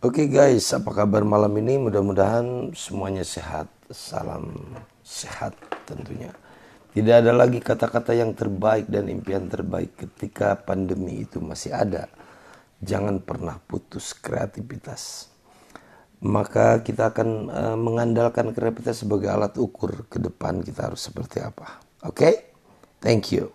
Oke guys, apa kabar malam ini? Mudah-mudahan semuanya sehat. Salam sehat tentunya. Tidak ada lagi kata-kata yang terbaik dan impian terbaik ketika pandemi itu masih ada. Jangan pernah putus kreativitas. Maka kita akan uh, mengandalkan kreativitas sebagai alat ukur ke depan kita harus seperti apa. Oke? Okay? Thank you.